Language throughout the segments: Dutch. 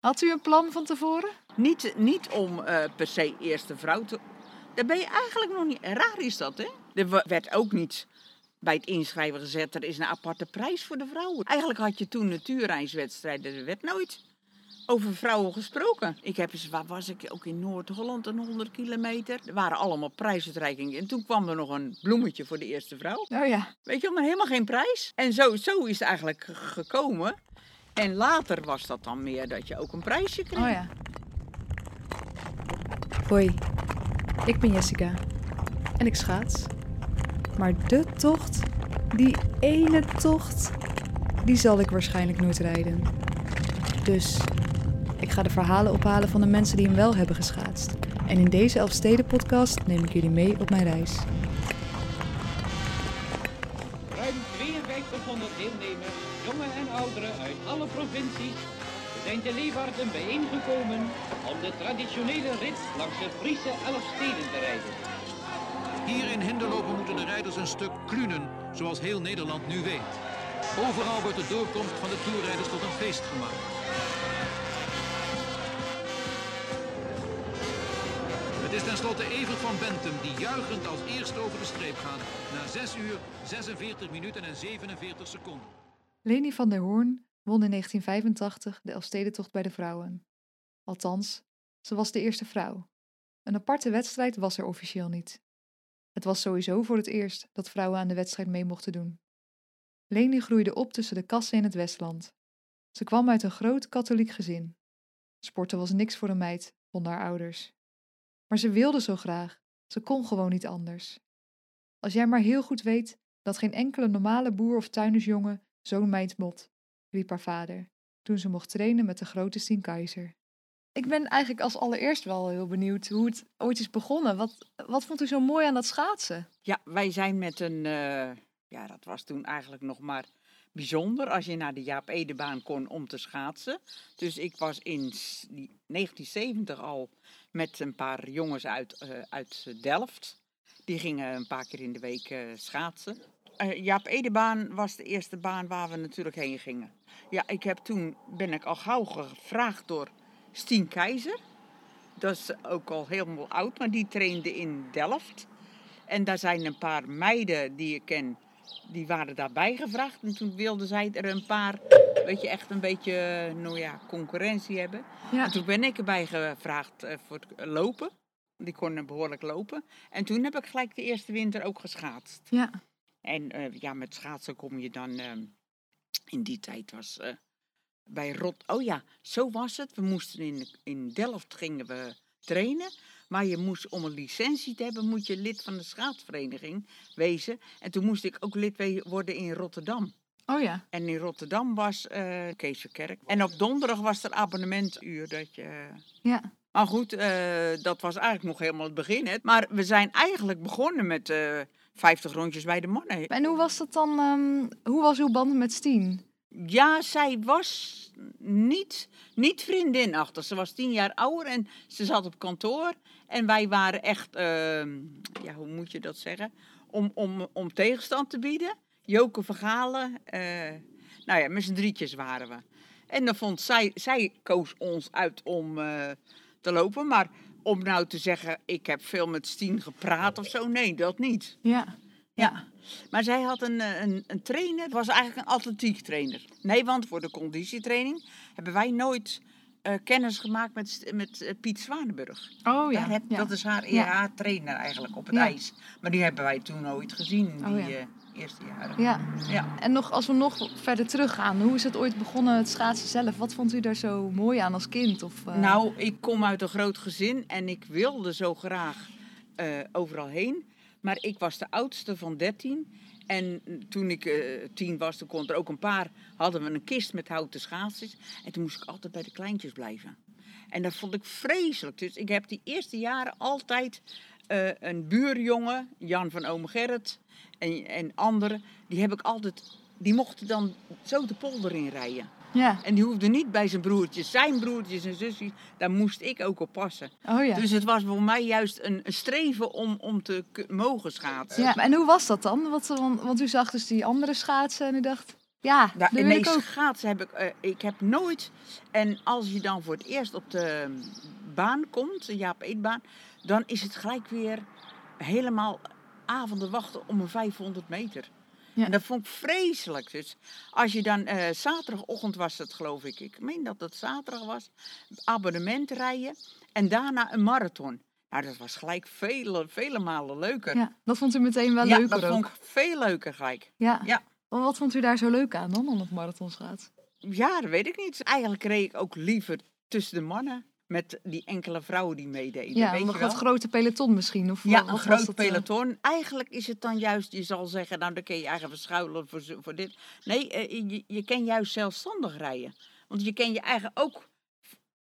Had u een plan van tevoren? Niet, niet om eh, per se eerste vrouw te... Daar ben je eigenlijk nog niet... Raar is dat, hè? Er werd ook niet bij het inschrijven gezet... er is een aparte prijs voor de vrouwen. Eigenlijk had je toen natuurreiswedstrijden. Er werd nooit over vrouwen gesproken. Ik heb eens, waar was ik? Ook in Noord-Holland, een 100 kilometer. Er waren allemaal prijsuitreikingen. En toen kwam er nog een bloemetje voor de eerste vrouw. Oh ja. Weet je, maar helemaal geen prijs. En zo, zo is het eigenlijk ge- gekomen. En later was dat dan meer dat je ook een prijsje kreeg. Oh ja. Hoi, ik ben Jessica en ik schaats. Maar de tocht, die ene tocht, die zal ik waarschijnlijk nooit rijden. Dus ik ga de verhalen ophalen van de mensen die hem wel hebben geschaatst. En in deze Elfsteden podcast neem ik jullie mee op mijn reis. Uit alle provincies, zijn te Leeuwarden bijeengekomen om de traditionele rit langs de Friese Elfsteden te rijden. Hier in Hinderlopen moeten de rijders een stuk klunen, zoals heel Nederland nu weet. Overal wordt de doorkomst van de toerrijders tot een feest gemaakt. Het is tenslotte Evert van Bentum die juichend als eerste over de streep gaat. Na 6 uur, 46 minuten en 47 seconden. Leni van der Hoorn won in 1985 de Elfstedentocht bij de vrouwen. Althans, ze was de eerste vrouw. Een aparte wedstrijd was er officieel niet. Het was sowieso voor het eerst dat vrouwen aan de wedstrijd mee mochten doen. Leni groeide op tussen de kassen in het Westland. Ze kwam uit een groot katholiek gezin. Sporten was niks voor een meid, vonden haar ouders. Maar ze wilde zo graag, ze kon gewoon niet anders. Als jij maar heel goed weet dat geen enkele normale boer of tuindersjongen zo'n meid riep haar vader, toen ze mocht trainen met de grote Stien Keizer. Ik ben eigenlijk als allereerst wel heel benieuwd hoe het ooit is begonnen. Wat, wat vond u zo mooi aan dat schaatsen? Ja, wij zijn met een... eh, ja, dat was toen eigenlijk nog maar bijzonder als je naar de Jaap Edebaan kon om te schaatsen. Dus ik was in s- die 1970 al met een paar jongens uit, eh, uit Delft. Die gingen een paar keer in de week eh, schaatsen. Eh, Jaap Edebaan was de eerste baan waar we natuurlijk heen gingen. Ja, ik heb toen ben ik al gauw gevraagd door Stien Keizer. Dat is ook al helemaal oud, maar die trainde in Delft. En daar zijn een paar meiden die ik ken, die waren daarbij gevraagd. En toen wilden zij er een paar, weet je, echt een beetje, nou ja, concurrentie hebben. Ja. En toen ben ik erbij gevraagd eh, voor het lopen. Die kon behoorlijk lopen. En toen heb ik gelijk de eerste winter ook geschaatst. Ja. En eh, ja, met schaatsen kom je dan. ehm, in die tijd was eh, bij Rot. Oh ja, zo was het. We moesten in, in Delft gingen we trainen. Maar je moest om een licentie te hebben, moet je lid van de schaatsvereniging wezen. En toen moest ik ook lid worden in Rotterdam. Oh ja. En in Rotterdam was Verkerk. En op donderdag was er abonnementuur. Dat je, Ja. maar goed, dat was eigenlijk nog helemaal het begin. Hè. Maar we zijn eigenlijk begonnen met 50 rondjes bij de mannen. En hoe was dat dan? ehm, hoe was uw band met Stien? Ja, zij was niet, niet vriendinachtig. Ze was tien jaar ouder en ze zat op kantoor. En wij waren echt, ehm, ja, hoe moet je dat zeggen? Om, om, om tegenstand te bieden. Joke Vergalen. eh nou ja, met z'n drietjes waren we. En dan vond zij, zij koos ons uit om eh, te lopen. Maar om nou te zeggen, ik heb veel met Stien gepraat of zo, nee, dat niet. Ja. Ja. Maar zij had een, eh, een, een trainer, het was eigenlijk een atletiek trainer. Nee, want voor de conditietraining hebben wij nooit eh, kennis gemaakt met, met eh, Piet Zwanenburg. Oh ja. Daar heb, ja. Dat is haar, Ja. haar trainer eigenlijk op het Ja. ijs. Maar die hebben wij toen nooit gezien, die Oh ja. Eerste jaren. Ja. Ja. En nog, als we nog verder teruggaan, hoe is het ooit begonnen, het schaatsen zelf? Wat vond u daar zo mooi aan als kind? Of, eh, Nou, ik kom uit een groot gezin en ik wilde zo graag eh, overal heen. Maar ik was de oudste van 13. En toen ik eh, tien was, toen kon er ook een paar, hadden we een kist met houten schaatsers. En toen moest ik altijd bij de kleintjes blijven. En dat vond ik vreselijk. Dus ik heb die eerste jaren altijd een buurjongen, Jan van Ome Gerrit en, en anderen, die heb ik altijd, die mochten dan zo de polder in rijden. Ja. En die hoefde niet bij zijn broertjes, zijn broertjes en zusjes, daar moest ik ook op passen. Oh ja. Dus het was voor mij juist een, een streven om, om te mogen schaatsen. ja. En hoe was dat dan? Wat, want, want u zag dus die andere schaatsen en u dacht... Ja, nee, ik ook. schaatsen heb ik, eh, ik heb nooit. En als je dan voor het eerst op de baan komt, de Jaap Eetbaan, dan is het gelijk weer helemaal avonden wachten om een 500 meter. Ja. En dat vond ik vreselijk. Dus als je dan, eh, zaterdagochtend was het geloof ik, ik meen dat het zaterdag was, abonnement rijden en daarna een marathon. Nou, dat was gelijk vele, vele malen leuker. Ja, dat vond u meteen wel Ja, leuker dat ook. vond ik veel leuker gelijk. Ja. Ja. Wat vond u daar zo leuk aan dan, aan het marathonschaats? Ja, dat weet ik niet. Eigenlijk reed ik ook liever tussen de mannen met die enkele vrouwen die meededen. Ja, weet nog je wel? dat grote peloton misschien? Of Ja, wat een groot dat, eh? peloton. Eigenlijk is het dan juist, je zal zeggen, nou dan kun je eigen verschuilen voor, voor dit. Nee, eh, je, je kan juist zelfstandig rijden. Want je kan je eigen ook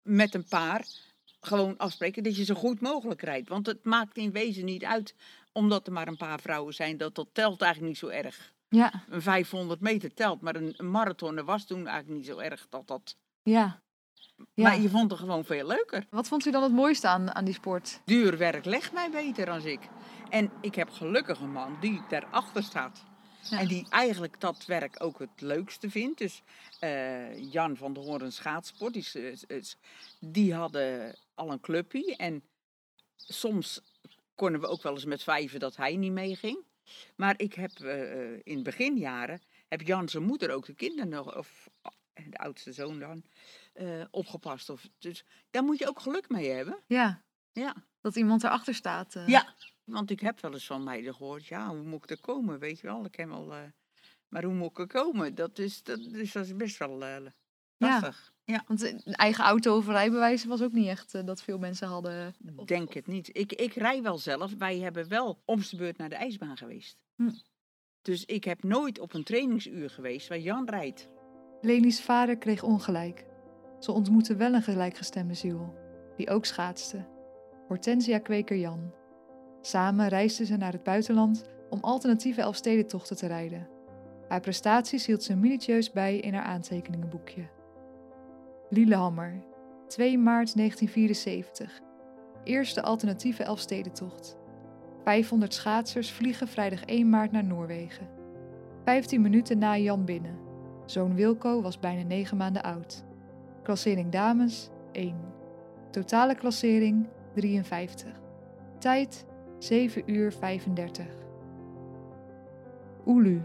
met een paar gewoon afspreken dat je zo goed mogelijk rijdt. Want het maakt in wezen niet uit, omdat er maar een paar vrouwen zijn, dat dat telt eigenlijk niet zo erg. Ja, Een 500 meter telt, maar een, een marathon was toen eigenlijk niet zo erg dat dat... ja. Ja. Maar je vond het gewoon veel leuker. Wat vond u dan het mooiste aan, aan die sport? Duur werk legt mij beter dan ik. En ik heb gelukkig een man die daarachter staat. Ja. En die eigenlijk dat werk ook het leukste vindt. Dus eh, Jan van der Hoorn Schaatsport, die, die hadden al een clubje. En soms konden we ook wel eens met vijven dat hij niet meeging. Maar ik heb eh, in beginjaren, heb Jan zijn moeder ook de kinderen nog, of de oudste zoon dan, eh, opgepast. Of, dus daar moet je ook geluk mee hebben. Ja, Ja. dat iemand erachter staat. eh. Ja, want ik heb wel eens van meiden gehoord, ja, hoe moet ik er komen, weet je wel. Ik heb wel, eh, maar hoe moet ik er komen? Dat is, dat, dus dat is best wel lastig. Ja, Want een eigen auto of rijbewijs was ook niet echt dat veel mensen hadden. Of- denk het niet. Ik, ik rij wel zelf. Wij hebben wel om de beurt naar de ijsbaan geweest. Hm. Dus ik heb nooit op een trainingsuur geweest waar Jan rijdt. Leni's vader kreeg ongelijk. Ze ontmoette wel een gelijkgestemde ziel, die ook schaatste. Hortensia Kweker Jan. Samen reisden ze naar het buitenland om alternatieve Elfstedentochten te rijden. Haar prestaties hield ze minutieus bij in haar aantekeningenboekje. Lillehammer, 2 maart 1974. Eerste alternatieve Elfstedentocht. 500 schaatsers vliegen vrijdag 1 maart naar Noorwegen. 15 minuten na Jan binnen. Zoon Wilco was bijna 9 maanden oud. Klassering dames 1. Totale klassering 53. Tijd 7 uur 35. Oelu.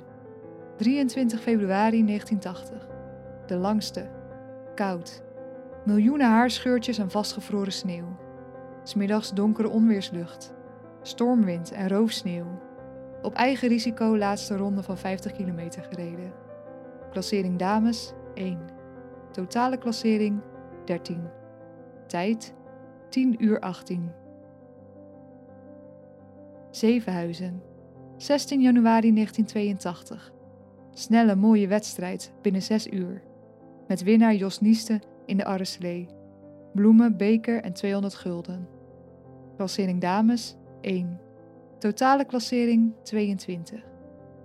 23 februari 1980. De langste. Koud. Miljoenen haarscheurtjes en vastgevroren sneeuw. Smiddags donkere onweerslucht. Stormwind en roofsneeuw. Op eigen risico laatste ronde van 50 kilometer gereden. Klassering dames 1. Totale klassering 13. Tijd 10 uur 18. Zevenhuizen. 16 januari 1982. Snelle mooie wedstrijd binnen 6 uur. Met winnaar Jos Nieste in de arreslee. Bloemen, beker en 200 gulden. Klassering dames 1. Totale klassering 22.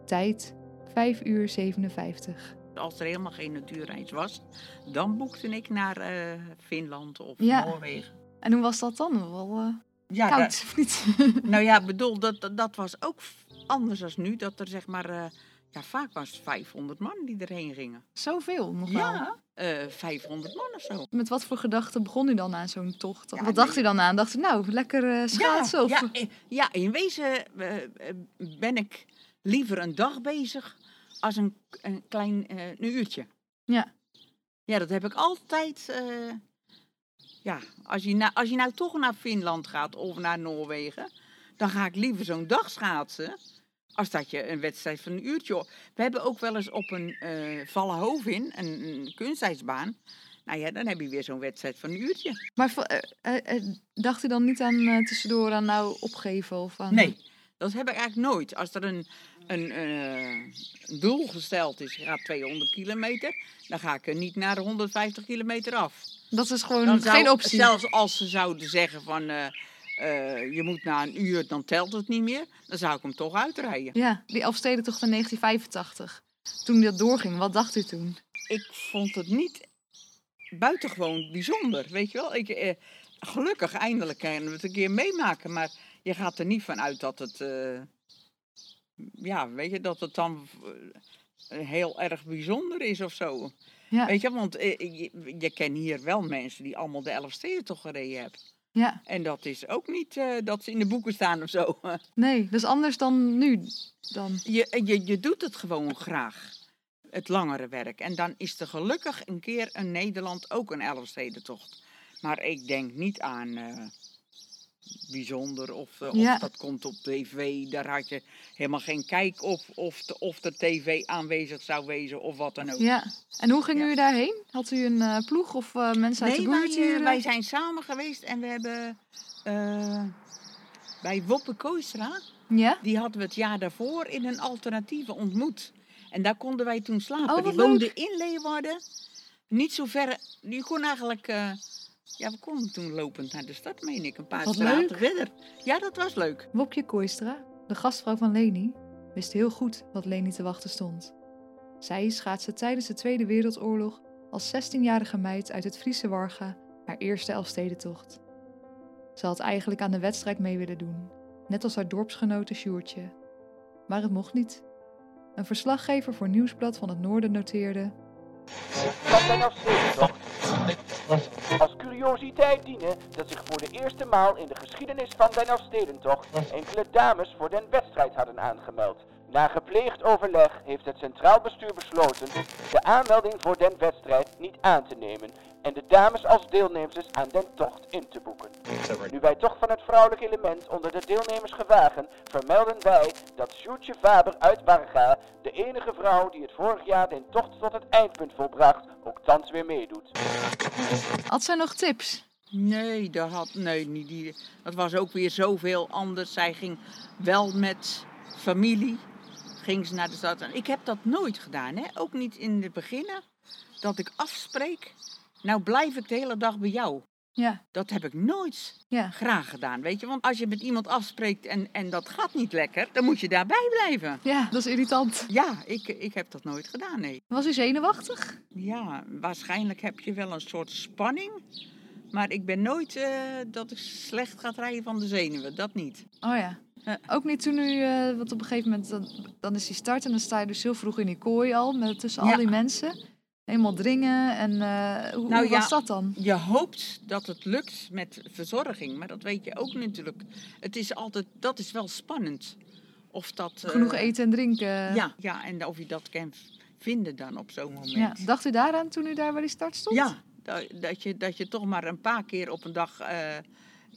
Tijd 5 uur 57. Als er helemaal geen natuurreis was, dan boekte ik naar eh, Finland of Ja. Noorwegen. En hoe was dat dan? Wel eh, Ja, koud, dat- of niet? nou ja, bedoel, dat, dat, dat was ook anders dan nu. Dat er zeg maar, eh, ja, vaak was het 500 man die erheen gingen. Zoveel nog wel. Ja, eh 500 man of zo. Met wat voor gedachten begon u dan aan zo'n tocht? Ja, wat dacht nee. u dan aan? Dacht u, nou, lekker schaatsen? of... Ja, ja, ja, in wezen ben ik liever een dag bezig als een, een klein eh, een uurtje. Ja. Ja, dat heb ik altijd. eh, ja, als je, nou, als je nou toch naar Finland gaat of naar Noorwegen, dan ga ik liever zo'n dag schaatsen. Als dat je een wedstrijd van een uurtje. We hebben ook wel eens op een eh Vallenhoven, een, een kunstijsbaan. Nou ja, dan heb je weer zo'n wedstrijd van een uurtje. Maar dacht u dan niet aan tussendoor aan nou opgeven? Of aan... Nee, dat heb ik eigenlijk nooit. Als er een, een, eh, een doel gesteld is, je gaat 200 kilometer, dan ga ik er niet naar de 150 kilometer af. Dat is gewoon Dan zou- geen optie. Zelfs als ze zouden zeggen van eh, eh, je moet na een uur, dan telt het niet meer, dan zou ik hem toch uitrijden. Ja, die Elfstedentocht in 1985. Toen dat doorging, wat dacht u toen? Ik vond het niet buitengewoon bijzonder, weet je wel. Ik, eh, gelukkig eindelijk kunnen we het een keer meemaken, maar je gaat er niet van uit dat het, eh, ja, weet je, dat het dan, eh, heel erg bijzonder is of zo. Ja, Weet je, want eh, je, je kent hier wel mensen die allemaal de Elfsteden toch gereden hebben. ja. En dat is ook niet dat ze in de boeken staan of zo. Nee, dat is anders dan nu. Dan. Je, je, je doet het gewoon graag. Het langere werk. En dan is er gelukkig een keer in Nederland ook een Elfstedentocht. Maar ik denk niet aan bijzonder of, eh, Ja. of dat komt op tv. Daar had je helemaal geen kijk op of de, of de tv aanwezig zou wezen of wat dan ook. Ja. En hoe ging Ja. u daarheen? Had u een eh, ploeg of eh, mensen uit Nee, de buurt huren? wij zijn samen geweest en we hebben bij Woppe Kooistra, Ja? die hadden we het jaar daarvoor in een alternatieve ontmoet. En daar konden wij toen slapen. Oh, die woonde in Leeuwarden, niet zo ver. Die kon eigenlijk, ja, we konden toen lopend naar de stad, meen ik, een paar Wat straten leuk. verder. Ja, dat was leuk. Wopje Kooistra, de gastvrouw van Leni, wist heel goed wat Leni te wachten stond. Zij schaatste tijdens de Tweede Wereldoorlog als 16-jarige meid uit het Friese Warga haar eerste Elfstedentocht. Ze had eigenlijk aan de wedstrijd mee willen doen, net als haar dorpsgenote Sjoertje. Maar het mocht niet. Een verslaggever voor Nieuwsblad van het Noorden noteerde. Als curiositeit dienen dat zich voor de eerste maal in de geschiedenis van Den Elfstedentocht enkele dames voor den wedstrijd hadden aangemeld. Na gepleegd overleg heeft het Centraal Bestuur besloten de aanmelding voor den wedstrijd niet aan te nemen en de dames als deelnemers aan den tocht in te boeken. Nu wij toch van het vrouwelijk element onder de deelnemers gewagen, vermelden wij dat Sjoerdje Faber uit Warga, de enige vrouw die het vorig jaar den tocht tot het eindpunt volbracht, ook thans weer meedoet. Had zij nog tips? Nee, dat, had, nee niet die, dat was ook weer zoveel anders. Zij ging wel met familie ging ze naar de stad. En ik heb dat nooit gedaan, hè? ook niet in het beginnen. Dat ik afspreek, nou blijf ik de hele dag bij jou. Ja, Dat heb ik nooit ja, graag gedaan, weet je. Want als je met iemand afspreekt en, en dat gaat niet lekker, dan moet je daarbij blijven. ja, dat is irritant. Ja, ik, ik heb dat nooit gedaan, nee. Was u zenuwachtig? Ja, waarschijnlijk heb je wel een soort spanning. Maar ik ben nooit eh, dat ik slecht ga rijden van de zenuwen, dat niet. Oh ja. Ja. Ook niet toen u, eh, want op een gegeven moment, dan, dan is die start en dan sta je dus heel vroeg in die kooi al, met, tussen al die mensen. Helemaal dringen en eh, hoe, Nou hoe was dat dan? Je hoopt dat het lukt met verzorging, maar dat weet je ook natuurlijk. Het is altijd, dat is wel spannend. Of dat... eh, Genoeg eten en drinken. Ja, ja, en of je dat kan vinden dan op zo'n moment. Ja. Dacht u daaraan toen u daar bij die start stond? Ja, dat, dat, je, dat je toch maar een paar keer op een dag eh,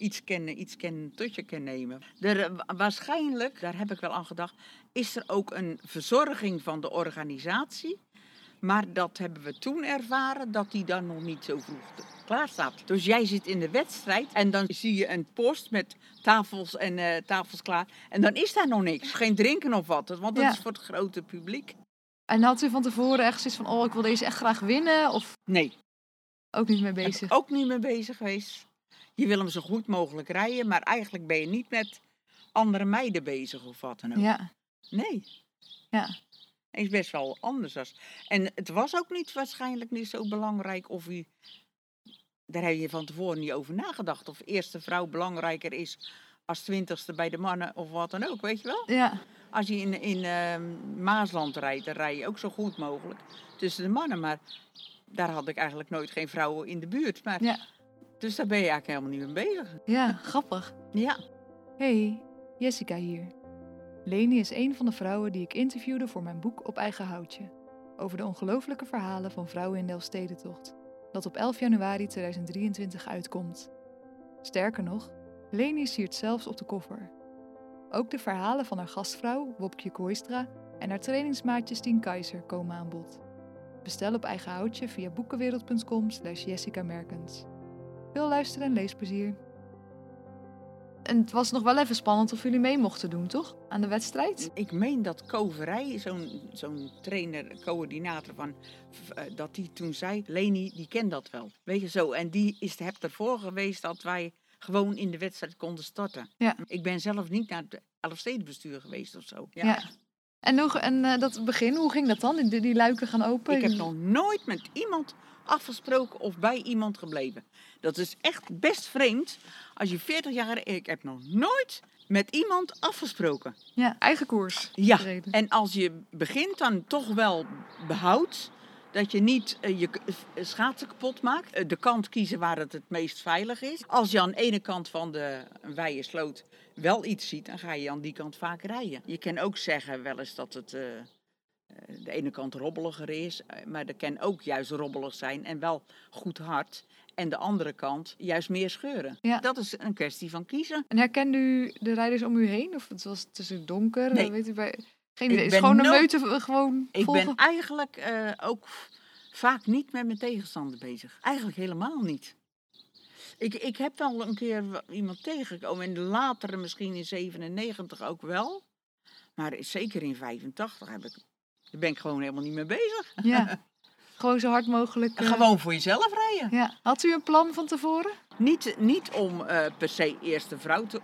iets kennen, iets kennen, tot je kan nemen. Er, eh, wa- waarschijnlijk, daar heb ik wel aan gedacht, is er ook een verzorging van de organisatie. Maar dat hebben we toen ervaren, dat die dan nog niet zo vroeg klaar staat. Dus jij zit in de wedstrijd en dan zie je een post met tafels en eh, tafels klaar. En dan is daar nog niks. Geen drinken of wat, want dat Ja. is voor het grote publiek. En had u van tevoren echt zoiets van, oh, ik wil deze echt graag winnen? Of Nee, ook niet mee bezig? ook niet mee bezig geweest. Je wil hem zo goed mogelijk rijden, maar eigenlijk ben je niet met andere meiden bezig of wat dan ook. Ja, Nee. Ja. Is best wel anders. Als... En het was ook niet waarschijnlijk niet zo belangrijk of u. Daar heb je van tevoren niet over nagedacht. Of eerste vrouw belangrijker is als twintigste bij de mannen of wat dan ook, weet je wel? ja, Als je in, in ehm, Maasland rijdt, dan rij je ook zo goed mogelijk tussen de mannen. Maar daar had ik eigenlijk nooit geen vrouwen in de buurt. Maar, Ja. Dus daar ben je eigenlijk helemaal niet mee bezig. ja, grappig. Ja. Hey, Jessica hier. Leni is een van de vrouwen die ik interviewde voor mijn boek Op Eigen Houtje. Over de ongelofelijke verhalen van vrouwen in de Elfstedentocht. Dat op 11 januari 2023 uitkomt. Sterker nog, Leni siert zelfs op de koffer. Ook de verhalen van haar gastvrouw, Wopke Kooistra, en haar trainingsmaatjes Tien Keizer komen aan bod. Bestel op eigen houtje via boekenwereld.com slash Jessica Merkens. Veel luisteren en leesplezier. En het was nog wel even spannend of jullie mee mochten doen, toch? Aan de wedstrijd? Ik meen dat Koverij, zo'n zo'n trainer, coördinator van, eh, dat die toen zei, Leni, die kent dat wel. Weet je zo, en die is de hebt ervoor geweest dat wij gewoon in de wedstrijd konden starten. Ja. Ik ben zelf niet naar het Elfstedenbestuur geweest of zo. Ja. En, nog, en eh, dat begin, hoe ging dat dan? Die, die luiken gaan open? Ik heb nog nooit met iemand afgesproken of bij iemand gebleven. Dat is echt best vreemd. Als je 40 jaar... Ik heb nog nooit met iemand afgesproken. Ja, eigen koers. Ja, gereden. en als je begint dan toch wel behoudt dat je niet eh, je k- eh, schaatsen kapot maakt. Eh, de kant kiezen waar het het meest veilig is. Als je aan de ene kant van de wijde sloot wel iets ziet, dan ga je aan die kant vaak rijden. Je kan ook zeggen wel eens dat het eh, eh, de ene kant robbeliger is, eh, maar dat kan ook juist robbelig zijn en wel goed hard. En de andere kant juist meer scheuren. Ja. Dat is een kwestie van kiezen. En herkende u de rijders om u heen? Of het was tussen donker? Nee. Eh, Weet u bij... Geen Ik idee. Is gewoon een meute eh, gewoon Ik volgen? ben eigenlijk eh, ook vaak niet met mijn tegenstander bezig. Eigenlijk helemaal niet. Ik, ik heb wel een keer iemand tegengekomen. En later misschien in 97 ook wel. Maar zeker in 85 heb ik, daar ben ik gewoon helemaal niet mee bezig. Ja. gewoon zo hard mogelijk. eh, Gewoon voor jezelf rijden. Ja. Had u een plan van tevoren? Niet, niet om eh, per se eerste vrouw te...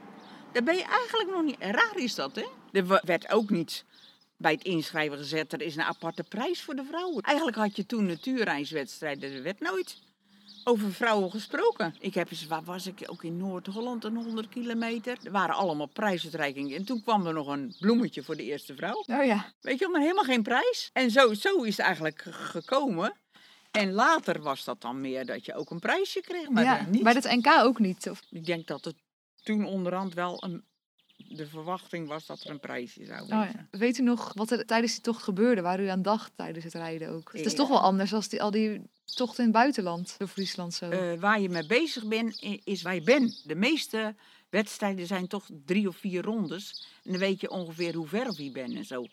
Daar ben je eigenlijk nog niet... Raar is dat, hè? Er werd ook niet bij het inschrijven gezet... er is een aparte prijs voor de vrouwen. Eigenlijk had je toen natuurreiswedstrijden. Er werd nooit over vrouwen gesproken. Ik heb eens... Waar was ik? Ook in Noord-Holland, een 100 kilometer. Er waren allemaal prijsuitreikingen. En toen kwam er nog een bloemetje voor de eerste vrouw. Oh ja. Weet je, maar helemaal geen prijs. En zo, zo is het eigenlijk ge- gekomen... En later was dat dan meer dat je ook een prijsje kreeg, maar ja. niet. Bij het NK ook niet. Of... Ik denk dat het toen onderhand wel een, de verwachting was dat er een prijsje zou Oh, zijn. ja. Weet u nog wat er tijdens die tocht gebeurde? Waar u aan dacht tijdens het rijden ook? Het is Ja. toch wel anders dan die, al die tochten in het buitenland. Door Friesland zo. Eh, waar je mee bezig bent, is waar je bent. De meeste wedstrijden zijn toch drie of vier rondes. En dan weet je ongeveer hoe ver je bent en zo.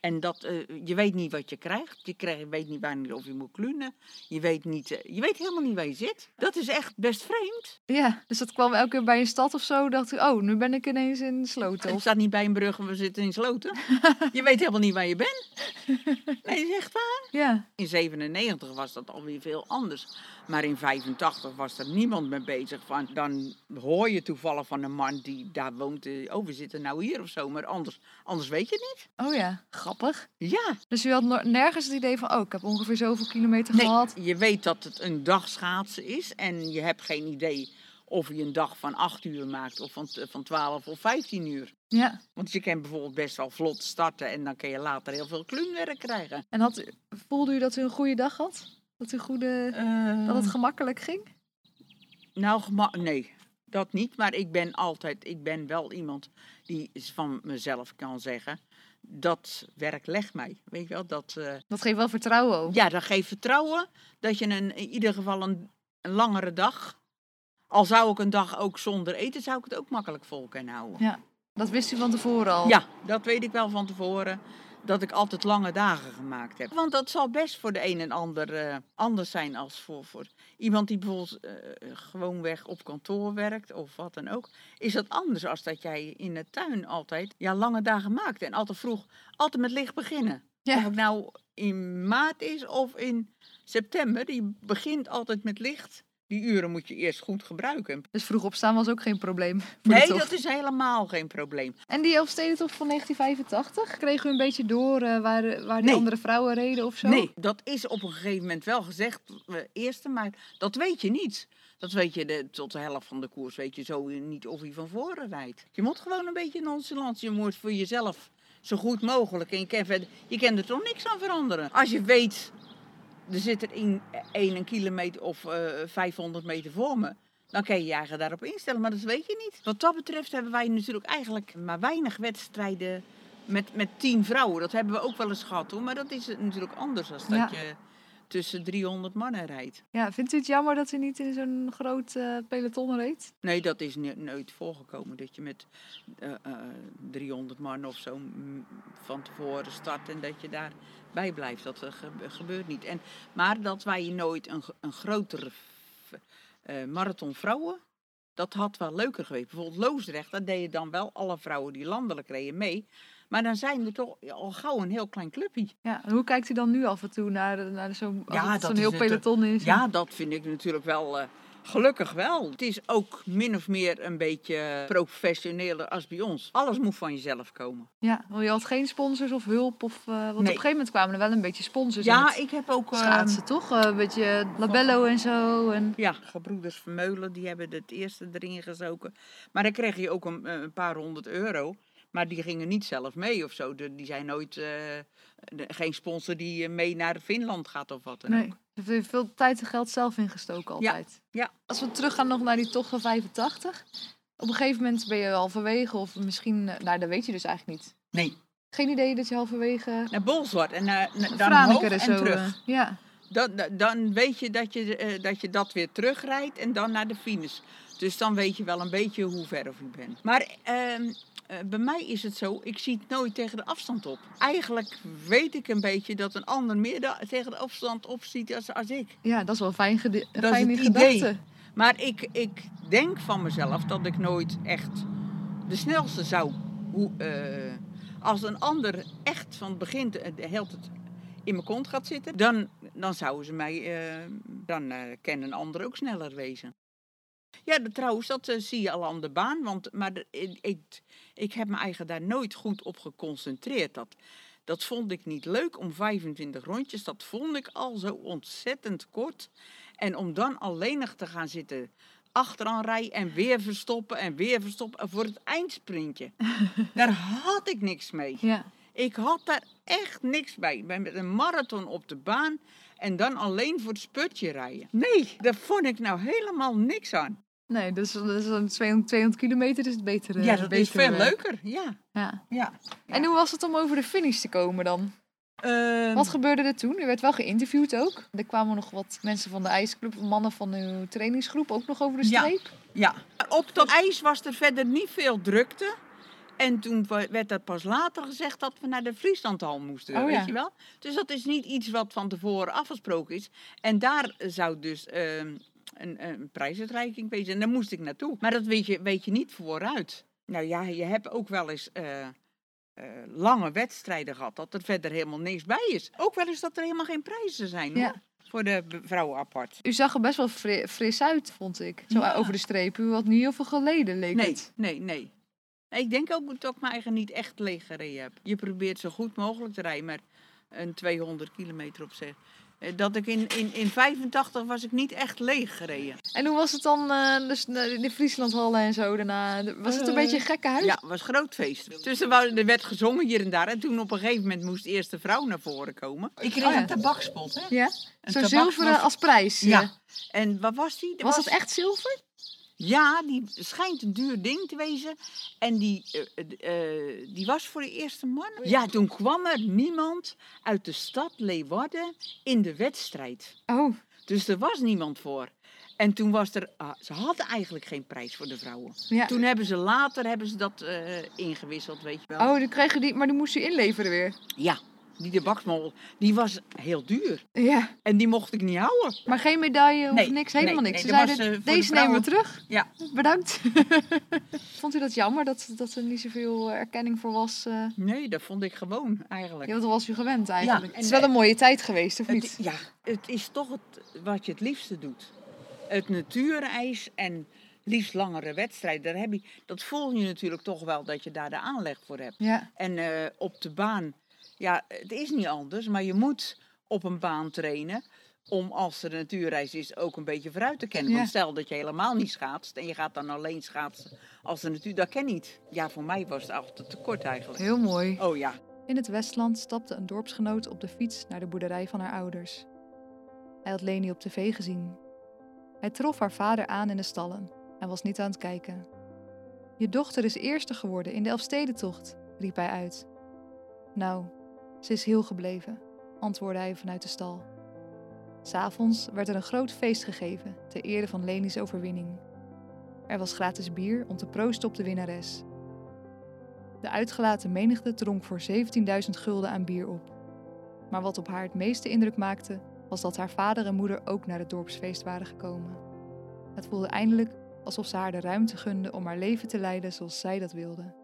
En dat, eh, je weet niet wat je krijgt. Je krijgt, weet niet wanneer of je moet klunen. Je weet, niet, eh, je weet helemaal niet waar je zit. Dat is echt best vreemd. Ja, dus dat kwam elke keer bij een stad of zo. Dacht u, oh, nu ben ik ineens in Sloten. Het Of... staat niet bij een brug en we zitten in Sloten. je weet helemaal niet waar je bent. Nee, is echt waar. Ja, In 97 was dat alweer veel anders. Maar in 85 was er niemand mee bezig. Van, dan hoor je toevallig van een man die daar woont. eh, Oh, we zitten nou hier of zo. Maar anders, anders weet je het niet. oh ja, grappig. Ja, Dus u had nergens het idee van, oh, ik heb ongeveer zoveel kilometer nee, gehad. je weet dat het een dag schaatsen is. En je hebt geen idee of je een dag van 8 uur maakt. Of van, van 12 of 15 uur. Ja, Want je kan bijvoorbeeld best wel vlot starten. En dan kun je later heel veel kluunwerk krijgen. en had, voelde u dat u een goede dag had? Dat, u goede, dat het gemakkelijk ging? Nou, gema- nee, dat niet. Maar ik ben altijd, ik ben wel iemand die van mezelf kan zeggen. Dat werk legt mij. Weet je wel, dat, eh, Dat geeft wel vertrouwen ook. ja, dat geeft vertrouwen dat je een, in ieder geval een, een langere dag. Al zou ik een dag ook zonder eten, zou ik het ook makkelijk vol kunnen houden. Ja, dat wist u van tevoren al. Ja, dat weet ik wel van tevoren. Dat ik altijd lange dagen gemaakt heb. Want dat zal best voor de een en ander eh, anders zijn als voor, voor iemand die bijvoorbeeld eh gewoonweg op kantoor werkt of wat dan ook. Is dat anders als dat jij in de tuin altijd ja, lange dagen maakt. En altijd vroeg, altijd met licht beginnen. Ja. Of het nou in maart is of in september. Die begint altijd met licht. Die uren moet je eerst goed gebruiken. Dus vroeg opstaan was ook geen probleem. Nee, dat is helemaal geen probleem. En die Elfstedentocht van 1985, kreeg u een beetje door eh, waar, waar die Nee. andere vrouwen reden of zo? Nee, dat is op een gegeven moment wel gezegd, eh, eerste, maar dat weet je niet. Dat weet je de, tot de helft van de koers, weet je zo niet of hij van voren rijdt. Je moet gewoon een beetje nonchalant, je moet voor jezelf zo goed mogelijk. En je kan, verder, je kan er toch niks aan veranderen. Als je weet, er zit er in een kilometer of eh 500 meter voor me. Dan kan je je eigen daarop instellen, maar dat weet je niet. Wat dat betreft hebben wij natuurlijk eigenlijk maar weinig wedstrijden met, met tien vrouwen. Dat hebben we ook wel eens gehad hoor. Maar dat is natuurlijk anders dan Ja. dat je tussen 300 mannen rijdt. Ja, vindt u het jammer dat u niet in zo'n groot eh, peloton reed? Nee, dat is nooit voorgekomen. Dat je met eh, eh, 300 man of zo mm, van tevoren start en dat je daarbij blijft. Dat eh, gebe- gebeurt niet. En, maar dat wij nooit een, een grotere eh, marathon vrouwen, dat had wel leuker geweest. Bijvoorbeeld Loosdrecht, daar deden dan wel alle vrouwen die landelijk reden mee. Maar dan zijn we toch al gauw een heel klein clubje. Ja, en hoe kijkt u dan nu af en toe naar, naar zo'n Ja, heel peloton is? Ja, dat vind ik natuurlijk wel, eh, Gelukkig wel. Het is ook min of meer een beetje professioneler als bij ons. Alles moet van jezelf komen. Ja, want je had geen sponsors of hulp? Of, eh, want op een gegeven moment kwamen er wel een beetje sponsors in Ja, ik heb ook... eh, schaatsen, toch? Een beetje labello en zo. En... Ja, gebroeders Vermeulen, die hebben het eerste erin gezogen. Maar dan kreeg je ook een, een paar honderd euro. Maar die gingen niet zelf mee of zo. De- Die zijn nooit... eh, de- geen sponsor die eh, mee naar Finland gaat of wat dan Nee, ook. je hebt veel tijd en geld zelf ingestoken altijd. ja. Als we teruggaan nog naar die tocht van 85. Op een gegeven moment ben je halverwege of misschien... eh, Nou, dat weet je dus eigenlijk niet. Nee. Geen idee dat je halverwege... Naar Bolsward en naar, naar- dan en terug. ja. Dan, dan- weet je dat, je eh, dat je dat weer terugrijdt en dan naar de finish. Dus dan weet je wel een beetje hoe ver of je bent. Maar ehm, eh, bij mij is het zo, ik zie het nooit tegen de afstand op. Eigenlijk weet ik een beetje dat een ander meer tegen de afstand op ziet als, als ik. ja, dat is wel fijn Dat is fijne het idee. gedachte. Maar ik, ik denk van mezelf dat ik nooit echt de snelste zou. Hoe, eh, als een ander echt van het begin de, de hele tijd in mijn kont gaat zitten, dan, dan zouden ze mij, eh, dan eh kan een ander ook sneller wezen. Ja, dat- trouwens, dat eh, zie je al aan de baan. Want, maar de- ik, ik, heb me eigenlijk daar nooit goed op geconcentreerd. Dat, dat vond ik niet leuk om 25 rondjes. Dat vond ik al zo ontzettend kort. En om dan alleenig te gaan zitten achteraan rijden en weer verstoppen en weer verstoppen voor het eindsprintje. daar had ik niks mee. Ja. Ik had daar echt niks bij. Ik ben met een marathon op de baan en dan alleen voor het sputje rijden. Nee, daar vond ik nou helemaal niks aan. Nee, dus, dus een 200, 200 kilometer is het beter. eh, ja, dat is veel leuker. Ja. Ja. ja. En hoe was het om over de finish te komen dan? Ehm, Wat gebeurde er toen? U werd wel geïnterviewd ook. Er kwamen nog wat mensen van de ijsclub, mannen van uw trainingsgroep ook nog over de Ja. streep. Ja, op dat ijs was er verder niet veel drukte. En toen werd er pas later gezegd dat we naar de Frieslandhal moesten, Oh, weet ja. je wel? Dus dat is niet iets wat van tevoren afgesproken is. En daar zou dus ehm, een, een prijsuitreiking wezen. En daar moest ik naartoe. Maar dat weet je, weet je niet vooruit. Nou ja, je hebt ook wel eens eh, eh, lange wedstrijden gehad dat er verder helemaal niks bij is. Ook wel eens dat er helemaal geen prijzen zijn hoor. Voor de vrouwen apart. U zag er best wel fri- fris uit, vond ik. Zo Ja. over de streep. U had niet heel veel geleden, leek Nee, het. nee, nee. Nee, Ik denk ook dat ik mijn eigen niet echt leeg gereden heb. Je probeert zo goed mogelijk te rijden, maar een 200 kilometer op zich. Eh, Dat ik in, in, in 85 was ik niet echt leeg gereden. En hoe was het dan, eh, dus de, de Frieslandhallen en zo daarna? Was het een Eh, beetje een gekke huis? Ja, het was groot feest. Dus er, er werd gezongen hier en daar. En toen op een gegeven moment moest de eerste vrouw naar voren komen. Ik kreeg Oh ja. een tabakspot, hè? Ja? Een Zo tabaks- zilveren was- als prijs. Ja. eh. En wat was die? Was het echt zilver? Ja, die schijnt een duur ding te wezen. En die, eh, eh, die was voor de eerste man. Ja, toen kwam er niemand uit de stad Leeuwarden in de wedstrijd. Oh, Dus er was niemand voor. En toen was er, ah, ze hadden eigenlijk geen prijs voor de vrouwen. ja. Toen hebben ze later hebben ze dat eh, ingewisseld, weet je wel. Oh, dan kreeg je die, maar die moest je inleveren weer. Ja, die de baksmol, die was heel duur. Ja, En die mocht ik niet houden. maar geen medaille of Nee, niks, helemaal nee, niks. nee, Ze dat zeiden, was, eh, de deze nemen we terug. Ja. Bedankt. Vond u dat jammer dat, dat er niet zoveel erkenning voor was? eh? Nee, dat vond ik gewoon eigenlijk. Ja, dat was u gewend eigenlijk. en- het is wel een mooie tijd geweest, of Het, niet? ja, het is toch het, wat je het liefste doet. Het natuurijs en liefst langere wedstrijden. Daar heb je, dat voel je natuurlijk toch wel dat je daar de aanleg voor hebt. Ja, En eh, op de baan, ja, het is niet anders, maar je moet op een baan trainen. Om als er een natuurreis is ook een beetje vooruit te kennen. Ja. Want stel dat je helemaal niet schaatst en je gaat dan alleen schaatsen als de natuur, dat ken niet. Ja, voor mij was het altijd te kort eigenlijk. heel mooi. Oh ja. In het Westland stapte een dorpsgenoot op de fiets naar de boerderij van haar ouders. Hij had Leni op tv gezien. Hij trof haar vader aan in de stallen en was niet aan het kijken. Je dochter is eerste geworden in de Elfstedentocht, riep hij uit. Nou, ze is heel gebleven, antwoordde hij vanuit de stal. S'avonds werd er een groot feest gegeven ter ere van Leni's overwinning. Er was gratis bier om te proosten op de winnares. De uitgelaten menigte dronk voor 17.000 gulden aan bier op. Maar wat op haar het meeste indruk maakte, was dat haar vader en moeder ook naar het dorpsfeest waren gekomen. Het voelde eindelijk alsof ze haar de ruimte gunden om haar leven te leiden zoals zij dat wilde.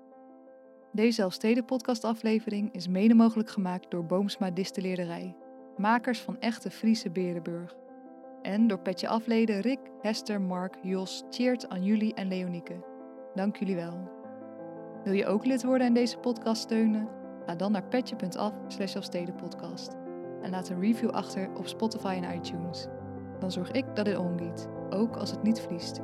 Deze Elfsteden podcast aflevering is mede mogelijk gemaakt door Boomsma Distilleerderij, makers van echte Friese Berenburg. En door Petje Afleden Rick, Hester, Mark, Jos, Tjeerd, Anjuli en Leonieke. Dank jullie wel. Wil je ook lid worden en deze podcast steunen? Ga dan naar petje.af slash en laat een review achter op Spotify en iTunes. Dan zorg ik dat dit omgiet, ook als het niet vriest.